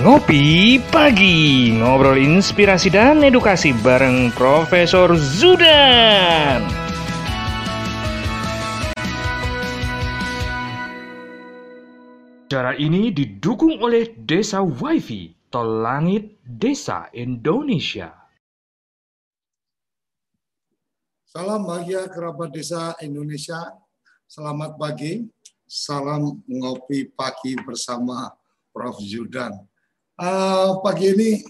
Ngopi Pagi Ngobrol inspirasi dan edukasi bareng Profesor Zudan Cara ini didukung oleh Desa Wifi Tol Langit Desa Indonesia Salam bahagia kerabat desa Indonesia. Selamat pagi. Salam ngopi pagi bersama Prof. Judan. Uh, pagi ini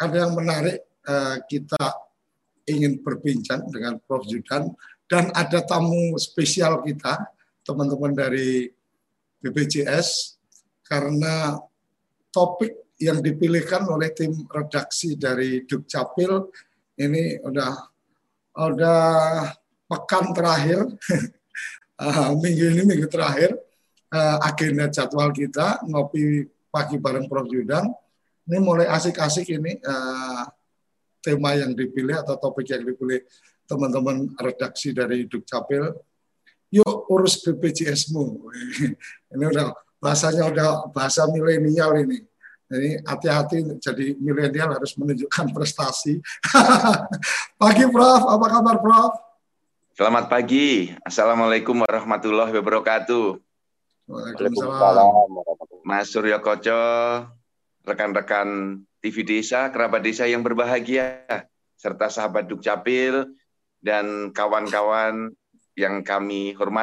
ada yang menarik. Uh, kita ingin berbincang dengan Prof. Judan dan ada tamu spesial kita, teman-teman dari BPJS, karena topik yang dipilihkan oleh tim redaksi dari Dukcapil ini udah udah pekan terakhir uh, minggu ini minggu terakhir uh, agenda jadwal kita ngopi pagi bareng Prof Yudan ini mulai asik-asik ini uh, tema yang dipilih atau topik yang dipilih teman-teman redaksi dari Dukcapil yuk urus BPJS-mu ini udah bahasanya udah bahasa milenial ini jadi hati-hati jadi milenial harus menunjukkan prestasi. pagi Prof, apa kabar Prof? Selamat pagi. Assalamualaikum warahmatullahi wabarakatuh. Waalaikumsalam. Mas Suryo Koco, rekan-rekan TV Desa, kerabat desa yang berbahagia, serta sahabat Dukcapil, dan kawan-kawan yang kami hormati